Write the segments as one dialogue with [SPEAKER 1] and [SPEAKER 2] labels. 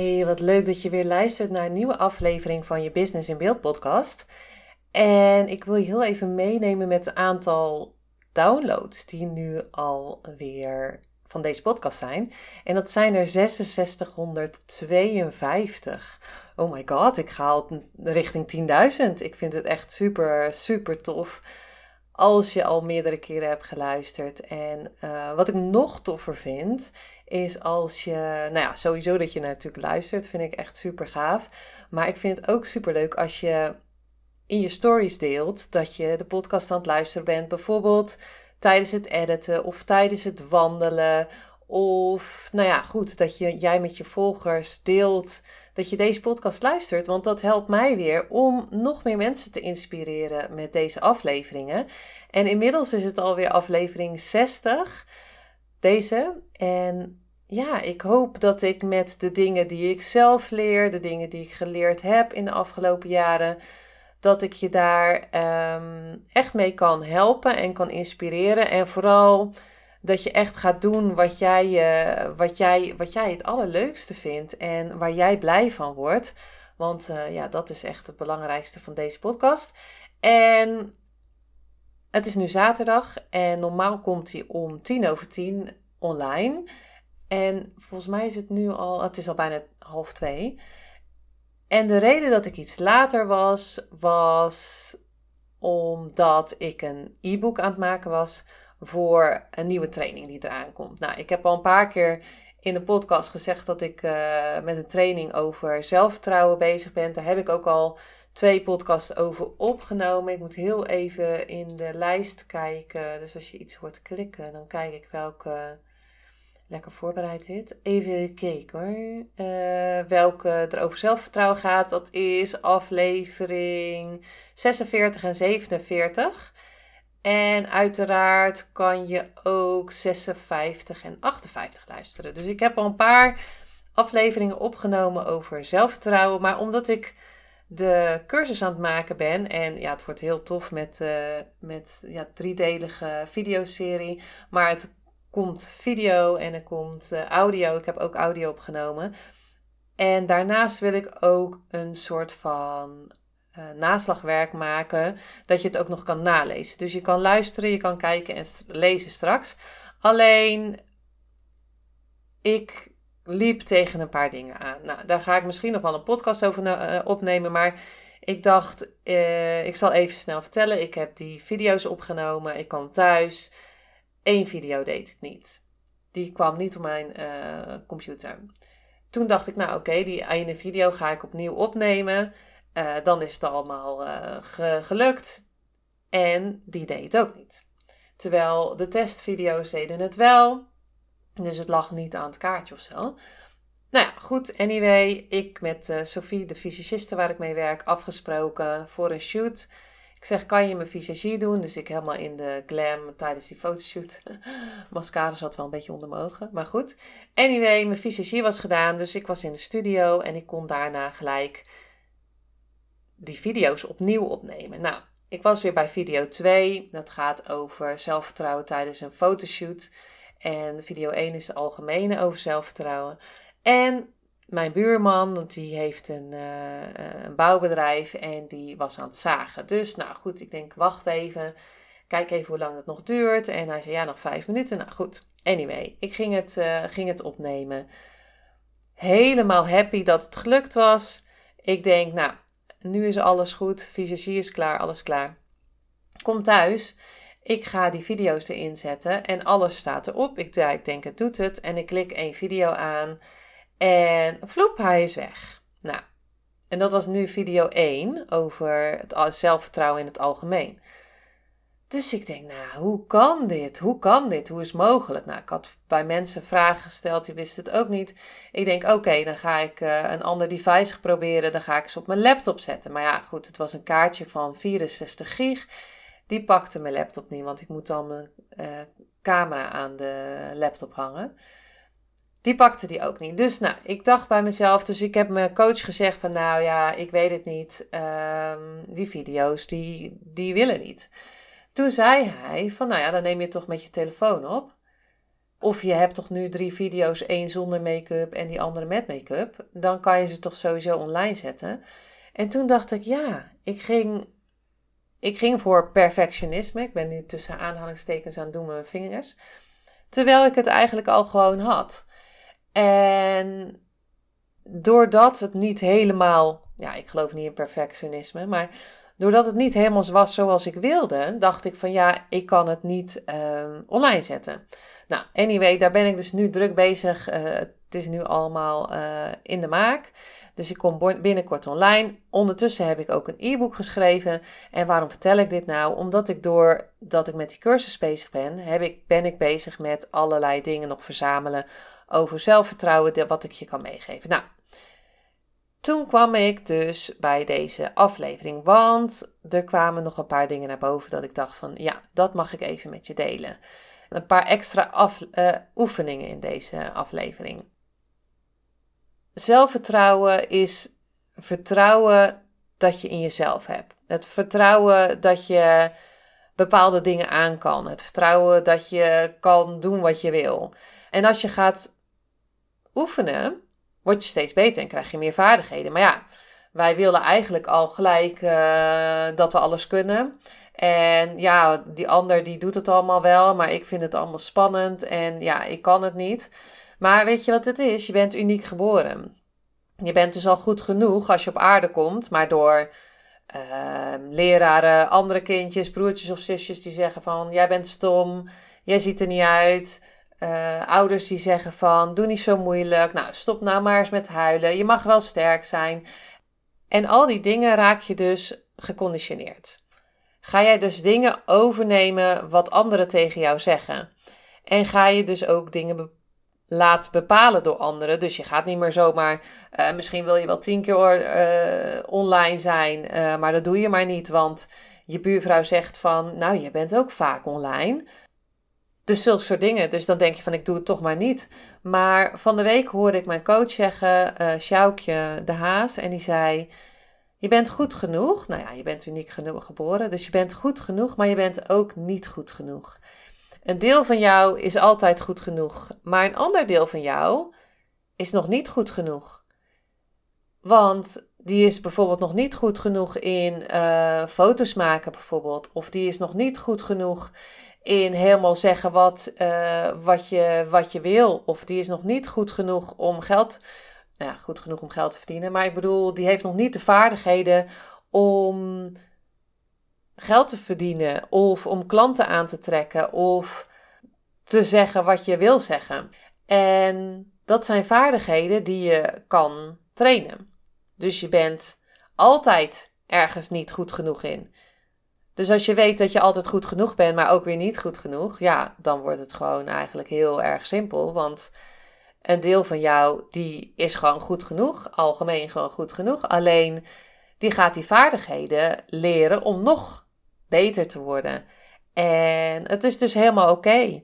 [SPEAKER 1] Hey, wat leuk dat je weer luistert naar een nieuwe aflevering van je Business in Beeld podcast. En ik wil je heel even meenemen met het aantal downloads die nu alweer van deze podcast zijn. En dat zijn er 6652. Oh my god, ik ga al richting 10.000. Ik vind het echt super, super tof als je al meerdere keren hebt geluisterd. En uh, wat ik nog toffer vind, is als je, nou ja, sowieso dat je natuurlijk luistert, vind ik echt super gaaf. Maar ik vind het ook super leuk als je in je stories deelt dat je de podcast aan het luisteren bent. Bijvoorbeeld tijdens het editen of tijdens het wandelen. Of, nou ja, goed, dat je, jij met je volgers deelt dat je deze podcast luistert. Want dat helpt mij weer om nog meer mensen te inspireren met deze afleveringen. En inmiddels is het alweer aflevering 60. Deze. En ja, ik hoop dat ik met de dingen die ik zelf leer, de dingen die ik geleerd heb in de afgelopen jaren, dat ik je daar ehm, echt mee kan helpen en kan inspireren. En vooral dat je echt gaat doen wat jij, uh, wat jij, wat jij het allerleukste vindt en waar jij blij van wordt. Want uh, ja, dat is echt het belangrijkste van deze podcast. En het is nu zaterdag en normaal komt hij om tien over tien online. En volgens mij is het nu al, het is al bijna half twee. En de reden dat ik iets later was, was omdat ik een e-book aan het maken was voor een nieuwe training die eraan komt. Nou, ik heb al een paar keer in de podcast gezegd dat ik uh, met een training over zelfvertrouwen bezig ben. Daar heb ik ook al twee podcasts over opgenomen. Ik moet heel even in de lijst kijken. Dus als je iets hoort klikken, dan kijk ik welke lekker voorbereid dit. Even kijken hoor. Uh, welke er over zelfvertrouwen gaat. Dat is aflevering 46 en 47. En uiteraard kan je ook 56 en 58 luisteren. Dus ik heb al een paar afleveringen opgenomen over zelfvertrouwen. Maar omdat ik de cursus aan het maken ben. En ja, het wordt heel tof met, uh, met ja, driedelige videoserie. Maar het komt video en er komt uh, audio. Ik heb ook audio opgenomen. En daarnaast wil ik ook een soort van uh, naslagwerk maken, dat je het ook nog kan nalezen. Dus je kan luisteren, je kan kijken en lezen straks. Alleen, ik liep tegen een paar dingen aan. Nou, daar ga ik misschien nog wel een podcast over uh, opnemen, maar ik dacht, ik zal even snel vertellen. Ik heb die video's opgenomen, ik kwam thuis. Eén video deed het niet. Die kwam niet op mijn computer. Toen dacht ik, nou oké, die ene video ga ik opnieuw opnemen. Uh, dan is het allemaal ge gelukt. En die deed het ook niet. Terwijl de testvideo's deden het wel. Dus het lag niet aan het kaartje of zo. Nou ja, goed. Anyway, ik met uh, Sophie, de fysiciste waar ik mee werk, afgesproken voor een shoot. Ik zeg, kan je mijn visagie doen? Dus ik helemaal in de glam tijdens die fotoshoot. Mascara zat wel een beetje onder mijn maar goed. Anyway, mijn visagie was gedaan, dus ik was in de studio en ik kon daarna gelijk die video's opnieuw opnemen. Nou, ik was weer bij video 2. Dat gaat over zelfvertrouwen tijdens een fotoshoot. En video 1 is de algemene over zelfvertrouwen. En mijn buurman, want die heeft een, uh, een bouwbedrijf en die was aan het zagen. Dus nou goed, ik denk wacht even. Kijk even hoe lang het nog duurt. En hij zei ja, nog vijf minuten. Nou goed, anyway, ik ging het, uh, ging het opnemen. Helemaal happy dat het gelukt was. Ik denk, nou, nu is alles goed, visagie is klaar, alles klaar. Kom thuis, ik ga die video's erin zetten en alles staat erop. Ik, ja, ik denk het doet het en ik klik één video aan en vloep, hij is weg. Nou, en dat was nu video 1 over het zelfvertrouwen in het algemeen. Dus ik denk, nou, hoe kan dit? Hoe kan dit? Hoe is mogelijk? Nou, ik had bij mensen vragen gesteld, die wisten het ook niet. Ik denk, oké, dan ga ik uh, een ander device proberen. Dan ga ik ze op mijn laptop zetten. Maar ja, goed, het was een kaartje van 64 gig. Die pakte mijn laptop niet, want ik moet dan mijn uh, camera aan de laptop hangen. Die pakte die ook niet. Dus nou, ik dacht bij mezelf, dus ik heb mijn coach gezegd van nou ja, ik weet het niet. Um, die video's, die, die willen niet. Toen zei hij van, nou ja, dan neem je toch met je telefoon op. Of je hebt toch nu drie video's, één zonder make-up en die andere met make-up. Dan kan je ze toch sowieso online zetten. En toen dacht ik, ja, ik ging, ik ging voor perfectionisme. Ik ben nu tussen aanhalingstekens aan het doen met mijn vingers. Terwijl ik het eigenlijk al gewoon had. En doordat het niet helemaal, ja, ik geloof niet in perfectionisme, maar doordat het niet helemaal was zoals ik wilde, dacht ik van ja, ik kan het niet ehm, online zetten. Nou, anyway, daar ben ik dus nu druk bezig. Uh, het is nu allemaal uh, in de maak. Dus ik kom binnenkort online. Ondertussen heb ik ook een e-book geschreven. En waarom vertel ik dit nou? Omdat ik doordat ik met die cursus bezig ben, heb ik, ben ik bezig met allerlei dingen nog verzamelen over zelfvertrouwen, wat ik je kan meegeven. Nou, toen kwam ik dus bij deze aflevering, want er kwamen nog een paar dingen naar boven dat ik dacht van ja, dat mag ik even met je delen. Een paar extra af, uh, oefeningen in deze aflevering. Zelfvertrouwen is vertrouwen dat je in jezelf hebt. Het vertrouwen dat je bepaalde dingen aan kan. Het vertrouwen dat je kan doen wat je wil. En als je gaat oefenen, word je steeds beter en krijg je meer vaardigheden. Maar ja, wij willen eigenlijk al gelijk uh, dat we alles kunnen. En ja, die ander die doet het allemaal wel, maar ik vind het allemaal spannend en ja, ik kan het niet. Maar weet je wat het is? Je bent uniek geboren. Je bent dus al goed genoeg als je op aarde komt, maar door uh, leraren, andere kindjes, broertjes of zusjes die zeggen van jij bent stom, jij ziet er niet uit, uh, ouders die zeggen van doe niet zo moeilijk. Nou, stop nou maar eens met huilen. Je mag wel sterk zijn. En al die dingen raak je dus geconditioneerd. Ga jij dus dingen overnemen wat anderen tegen jou zeggen. En ga je dus ook dingen laten bepalen door anderen. Dus je gaat niet meer zomaar. Uh, misschien wil je wel tien keer uh, online zijn, maar dat doe je maar niet. Want je buurvrouw zegt van. Nou, je bent ook vaak online. Dus zulke soort dingen. Dus dan denk je van ik doe het toch maar niet. Maar van de week hoorde ik mijn coach zeggen, uh, Sjoukje de Haas, en die zei: Je bent goed genoeg. Nou ja, je bent uniek genoeg geboren. Dus je bent goed genoeg, maar je bent ook niet goed genoeg. Een deel van jou is altijd goed genoeg, maar een ander deel van jou is nog niet goed genoeg. Want die is bijvoorbeeld nog niet goed genoeg in uh, foto's maken, bijvoorbeeld. Of die is nog niet goed genoeg in helemaal zeggen wat, uh, wat, je, wat je wil. Of die is nog niet goed genoeg om geld, nou ja, goed genoeg om geld te verdienen. Maar ik bedoel, die heeft nog niet de vaardigheden om geld te verdienen. Of om klanten aan te trekken. Of te zeggen wat je wil zeggen. En dat zijn vaardigheden die je kan trainen. Dus je bent altijd ergens niet goed genoeg in. Dus als je weet dat je altijd goed genoeg bent, maar ook weer niet goed genoeg, ja, dan wordt het gewoon eigenlijk heel erg simpel. Want een deel van jou, die is gewoon goed genoeg, algemeen gewoon goed genoeg. Alleen die gaat die vaardigheden leren om nog beter te worden. En het is dus helemaal oké.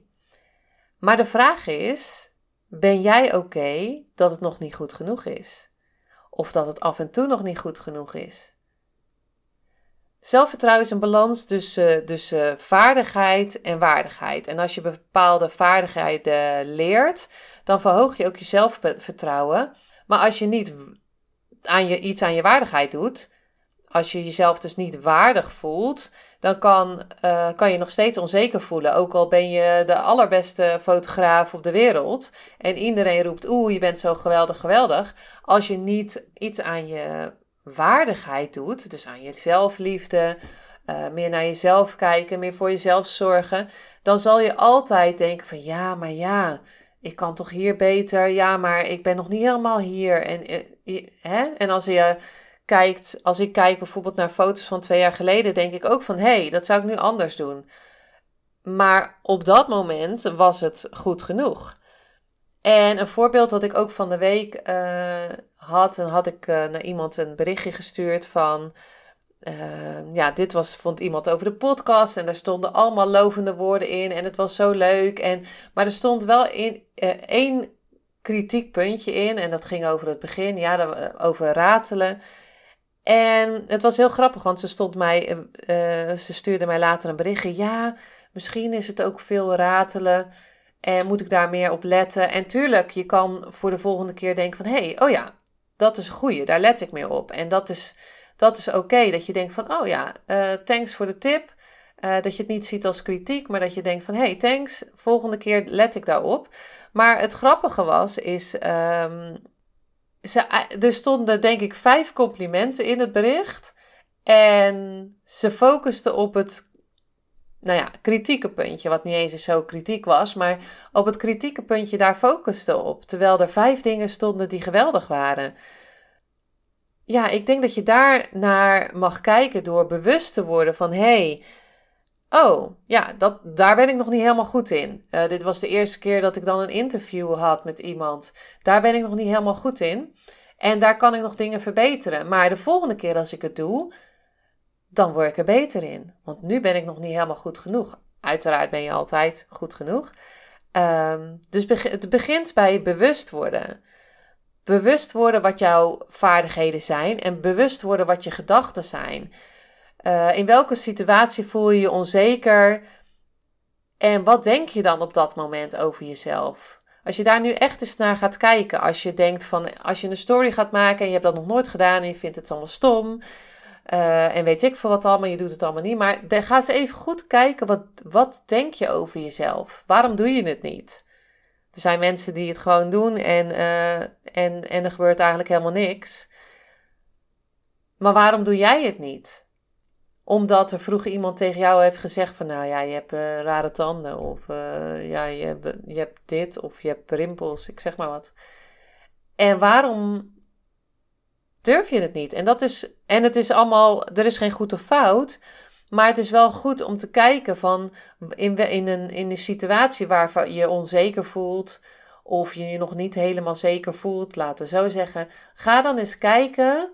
[SPEAKER 1] Maar de vraag is: ben jij oké dat het nog niet goed genoeg is? Of dat het af en toe nog niet goed genoeg is? Zelfvertrouwen is een balans tussen, vaardigheid en waardigheid. En als je bepaalde vaardigheden leert, dan verhoog je ook je zelfvertrouwen. Maar als je niet aan je, iets aan je waardigheid doet, als je jezelf dus niet waardig voelt, dan kan, uh, kan je nog steeds onzeker voelen. Ook al ben je de allerbeste fotograaf op de wereld en iedereen roept, oeh, je bent zo geweldig, geweldig. Als je niet iets aan je waardigheid doet, dus aan je zelfliefde, uh, meer naar jezelf kijken, meer voor jezelf zorgen, dan zal je altijd denken van ja, maar ja, ik kan toch hier beter, ja, maar ik ben nog niet helemaal hier. En, uh, hè? en als je kijkt, als ik kijk bijvoorbeeld naar foto's van twee jaar geleden, denk ik ook van hé, hey, dat zou ik nu anders doen. Maar op dat moment was het goed genoeg. En een voorbeeld dat ik ook van de week uh, had, en had ik uh, naar iemand een berichtje gestuurd van. Uh, ja, dit was, vond iemand over de podcast en daar stonden allemaal lovende woorden in en het was zo leuk. En, maar er stond wel in, één kritiek puntje in en dat ging over het begin, ja, over ratelen. En het was heel grappig, want ze stond mij, ze stuurde mij later een berichtje. Ja, misschien is het ook veel ratelen. En moet ik daar meer op letten? En tuurlijk, je kan voor de volgende keer denken van... hé, hey, oh ja, dat is een goeie, daar let ik meer op. En dat is, dat is oké, dat je denkt van... oh ja, uh, thanks voor de tip. Uh, dat je het niet ziet als kritiek, maar dat je denkt van... hey, thanks, volgende keer let ik daarop. Maar het grappige was, is... Um, ze, er stonden denk ik vijf complimenten in het bericht... En ze focuste op het nou ja, kritieke puntje, wat niet eens zo kritiek was, maar op het kritieke puntje daar focuste op, terwijl er vijf dingen stonden die geweldig waren. Ja, ik denk dat je daar naar mag kijken door bewust te worden van hé, hey, oh ja, dat, daar ben ik nog niet helemaal goed in. Uh, dit was de eerste keer dat ik dan een interview had met iemand. Daar ben ik nog niet helemaal goed in. En daar kan ik nog dingen verbeteren. Maar de volgende keer als ik het doe, dan word ik er beter in. Want nu ben ik nog niet helemaal goed genoeg. Uiteraard ben je altijd goed genoeg. Um, dus het begint bij bewust worden. Bewust worden wat jouw vaardigheden zijn en bewust worden wat je gedachten zijn. Uh, in welke situatie voel je je onzeker en wat denk je dan op dat moment over jezelf? Als je daar nu echt eens naar gaat kijken, als je denkt van als je een story gaat maken en je hebt dat nog nooit gedaan en je vindt het allemaal stom, uh, en weet ik veel wat allemaal, je doet het allemaal niet. Maar ga eens even goed kijken, wat, wat denk je over jezelf? Waarom doe je het niet? Er zijn mensen die het gewoon doen en, uh, en, en er gebeurt eigenlijk helemaal niks. Maar waarom doe jij het niet? Omdat er vroeger iemand tegen jou heeft gezegd van... nou ja, je hebt uh, rare tanden of ja, je, hebt, je hebt dit of je hebt rimpels, ik zeg maar wat. En waarom durf je het niet. En, dat is, en het is allemaal, er is geen goed of fout. Maar het is wel goed om te kijken van in, in, een, in een situatie waar je onzeker voelt. Of je je nog niet helemaal zeker voelt, laten we zo zeggen. Ga dan eens kijken.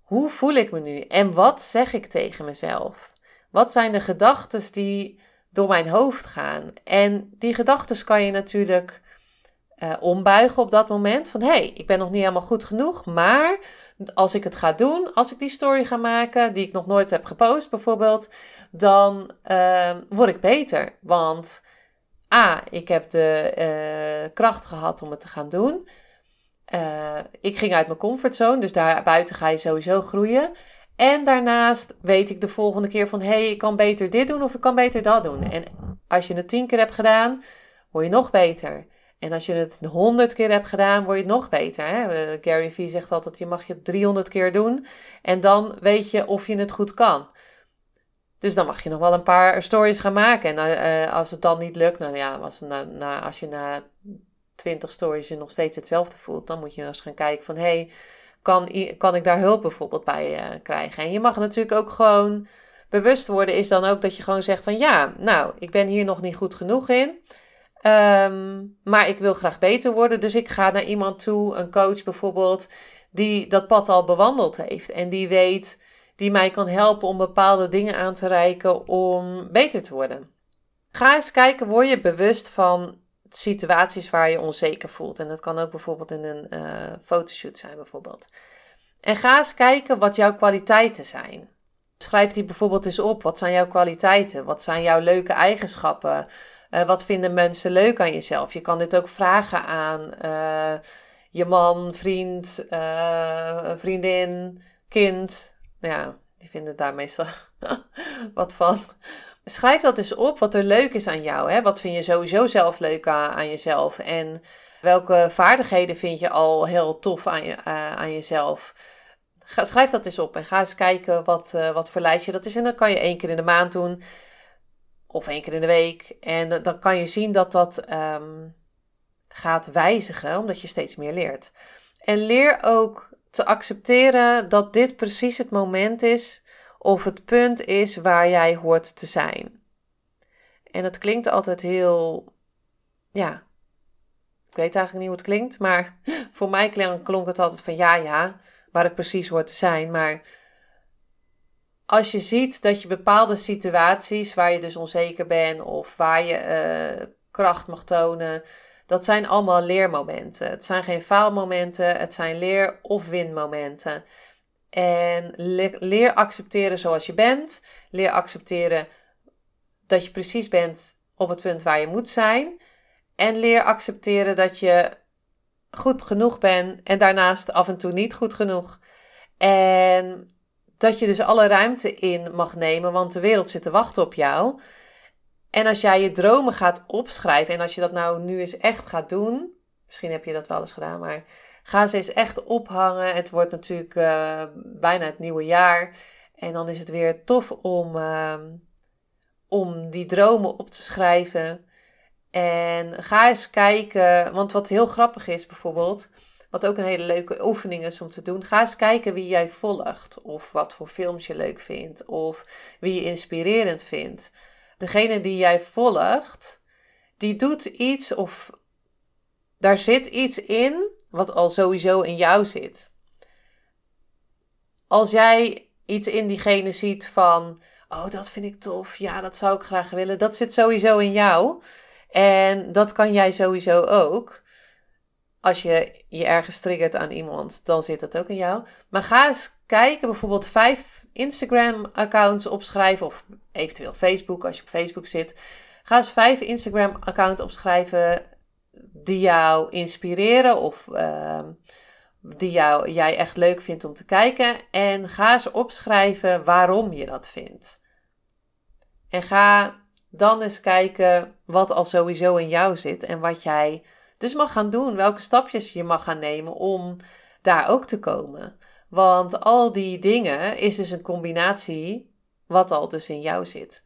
[SPEAKER 1] Hoe voel ik me nu? En wat zeg ik tegen mezelf? Wat zijn de gedachten die door mijn hoofd gaan? En die gedachten kan je natuurlijk uh, ombuigen op dat moment. Van hé, hey, ik ben nog niet helemaal goed genoeg, maar als ik het ga doen, als ik die story ga maken, die ik nog nooit heb gepost bijvoorbeeld, dan uh, word ik beter. Want A, ik heb de uh, kracht gehad om het te gaan doen. Uh, ik ging uit mijn comfortzone, dus daar buiten ga je sowieso groeien. En daarnaast weet ik de volgende keer van hé, hey, ik kan beter dit doen of ik kan beter dat doen. En als je het tien keer hebt gedaan, word je nog beter. En als je het honderd keer hebt gedaan, word je nog beter. Hè? Eh, Gary Vee zegt altijd, je mag je 300 keer doen. En dan weet je of je het goed kan. Dus dan mag je nog wel een paar stories gaan maken. En uh, als het dan niet lukt, nou ja, als, na, na, als je na 20 stories je nog steeds hetzelfde voelt, dan moet je eens gaan kijken van, hé, hey, kan, kan ik daar hulp bijvoorbeeld bij krijgen? En je mag natuurlijk ook gewoon bewust worden, is dan ook dat je gewoon zegt van, ja, nou, ik ben hier nog niet goed genoeg in. Ehm, maar ik wil graag beter worden. Dus ik ga naar iemand toe, een coach bijvoorbeeld, die dat pad al bewandeld heeft. En die weet, die mij kan helpen om bepaalde dingen aan te reiken om beter te worden. Ga eens kijken, word je bewust van situaties waar je onzeker voelt. En dat kan ook bijvoorbeeld in een uh, fotoshoot zijn bijvoorbeeld. En ga eens kijken wat jouw kwaliteiten zijn. Schrijf die bijvoorbeeld eens op. Wat zijn jouw kwaliteiten? Wat zijn jouw leuke eigenschappen? Uh, wat vinden mensen leuk aan jezelf? Je kan dit ook vragen aan uh, je man, vriend, uh, vriendin, kind. Ja, die vinden daar meestal wat van. Schrijf dat eens op wat er leuk is aan jou. Hè? Wat vind je sowieso zelf leuk aan, aan jezelf? En welke vaardigheden vind je al heel tof aan, je, aan jezelf? Ga, schrijf dat eens op en ga eens kijken wat, wat voor lijstje dat is. En dat kan je één keer in de maand doen of één keer in de week. En dan kan je zien dat dat um, gaat wijzigen, omdat je steeds meer leert. En leer ook te accepteren dat dit precies het moment is of het punt is waar jij hoort te zijn. En het klinkt altijd heel, ja, ik weet eigenlijk niet hoe het klinkt, maar voor mij klonk het altijd van ja, ja, waar ik precies hoort te zijn. Maar als je ziet dat je bepaalde situaties waar je dus onzeker bent of waar je uh, kracht mag tonen, dat zijn allemaal leermomenten. Het zijn geen faalmomenten, het zijn leer- of winmomenten. En leer accepteren zoals je bent. Leer accepteren dat je precies bent op het punt waar je moet zijn. En leer accepteren dat je goed genoeg bent en daarnaast af en toe niet goed genoeg. En dat je dus alle ruimte in mag nemen, want de wereld zit te wachten op jou. En als jij je dromen gaat opschrijven en als je dat nou nu eens echt gaat doen, misschien heb je dat wel eens gedaan, maar ga ze eens echt ophangen. Het wordt natuurlijk uh, bijna het nieuwe jaar en dan is het weer tof om, uh, om die dromen op te schrijven. En ga eens kijken, want wat heel grappig is bijvoorbeeld, wat ook een hele leuke oefening is om te doen. Ga eens kijken wie jij volgt. Of wat voor films je leuk vindt. Of wie je inspirerend vindt. Degene die jij volgt, die doet iets of daar zit iets in wat al sowieso in jou zit. Als jij iets in diegene ziet van, oh dat vind ik tof, ja dat zou ik graag willen, dat zit sowieso in jou. En dat kan jij sowieso ook als je je ergens triggert aan iemand, dan zit dat ook in jou. Maar ga eens kijken, bijvoorbeeld vijf Instagram-accounts opschrijven, of eventueel Facebook, als je op Facebook zit. Ga eens vijf Instagram-accounts opschrijven die jou inspireren of uh, die jou, jij echt leuk vindt om te kijken. En ga eens opschrijven waarom je dat vindt. En ga dan eens kijken wat al sowieso in jou zit en wat jij dus mag gaan doen, welke stapjes je mag gaan nemen om daar ook te komen. Want al die dingen is dus een combinatie wat al dus in jou zit.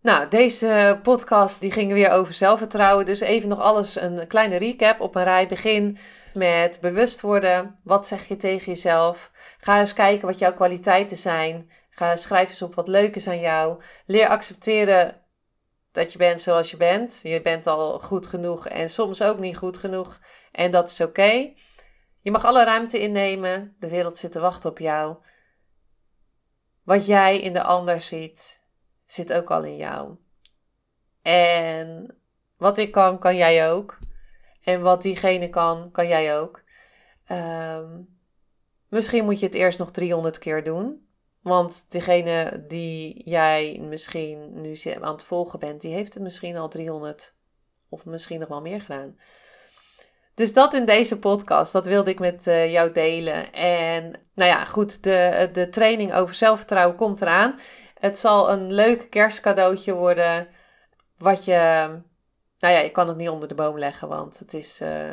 [SPEAKER 1] Nou, deze podcast die ging weer over zelfvertrouwen. Dus even nog alles een kleine recap op een rij. Begin met bewust worden. Wat zeg je tegen jezelf? Ga eens kijken wat jouw kwaliteiten zijn. Ga schrijf eens op wat leuk is aan jou. Leer accepteren dat je bent zoals je bent. Je bent al goed genoeg en soms ook niet goed genoeg. En dat is oké. Je mag alle ruimte innemen. De wereld zit te wachten op jou. Wat jij in de ander ziet, zit ook al in jou. En wat ik kan, kan jij ook. En wat diegene kan, kan jij ook. Ehm, misschien moet je het eerst nog 300 keer doen. Want degene die jij misschien nu aan het volgen bent, die heeft het misschien al 300 of misschien nog wel meer gedaan. Dus dat in deze podcast, dat wilde ik met uh, jou delen. En nou ja, goed, de, de training over zelfvertrouwen komt eraan. Het zal een leuk kerstcadeautje worden. Wat je, nou ja, je kan het niet onder de boom leggen, want het, is, uh,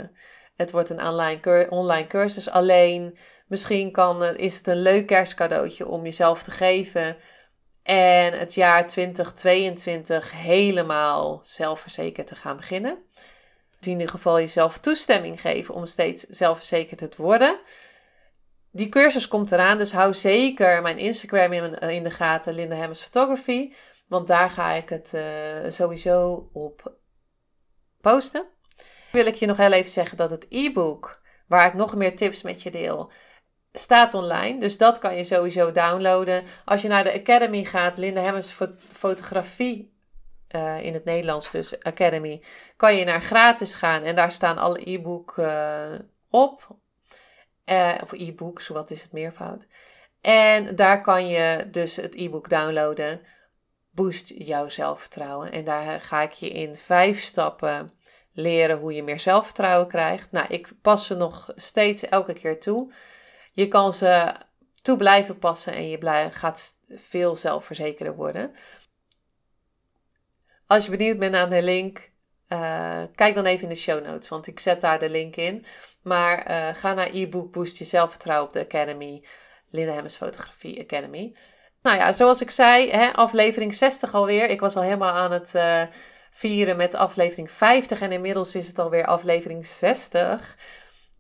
[SPEAKER 1] het wordt een online, online cursus. Alleen Misschien kan, is het een leuk kerstcadeautje om jezelf te geven. En het jaar 2022 helemaal zelfverzekerd te gaan beginnen. in ieder geval jezelf toestemming geven om steeds zelfverzekerd te worden. Die cursus komt eraan, dus hou zeker mijn Instagram in, de gaten, Linda Hemmers Photography. Want daar ga ik het uh, sowieso op posten. Wil ik je nog heel even zeggen dat het e-book, waar ik nog meer tips met je deel, staat online. Dus dat kan je sowieso downloaden. Als je naar de Academy gaat, Linda Hemmers Fotografie uh, in het Nederlands dus Academy, kan je naar gratis gaan en daar staan alle e-book uh, op. Uh, of e-books, wat is het meervoud. En daar kan je dus het e-book downloaden. Boost jouw zelfvertrouwen. En daar ga ik je in vijf stappen leren hoe je meer zelfvertrouwen krijgt. Nou, ik pas ze nog steeds elke keer toe. Je kan ze toe blijven passen en je gaat veel zelfverzekerder worden. Als je benieuwd bent naar de link, uh, kijk dan even in de show notes, want ik zet daar de link in. Maar uh, ga naar e-book Boost Je Zelfvertrouwen op de Academy, Linda Hemmers Fotografie Academy. Nou ja, zoals ik zei, hè, aflevering 60 alweer. Ik was al helemaal aan het uh, vieren met aflevering 50 en inmiddels is het alweer aflevering 60.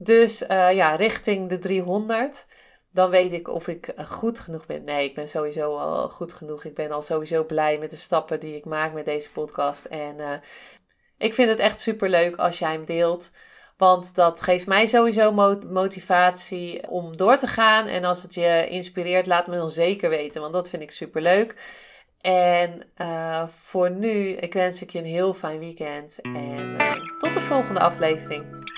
[SPEAKER 1] Dus uh, ja, richting de 300. Dan weet ik of ik uh, goed genoeg ben. Nee, ik ben sowieso al goed genoeg. Ik ben al sowieso blij met de stappen die ik maak met deze podcast. En uh, ik vind het echt super leuk als jij hem deelt. Want dat geeft mij sowieso motivatie om door te gaan. En als het je inspireert, laat me dan zeker weten. Want dat vind ik super leuk. En voor nu, ik wens ik je een heel fijn weekend. En tot de volgende aflevering.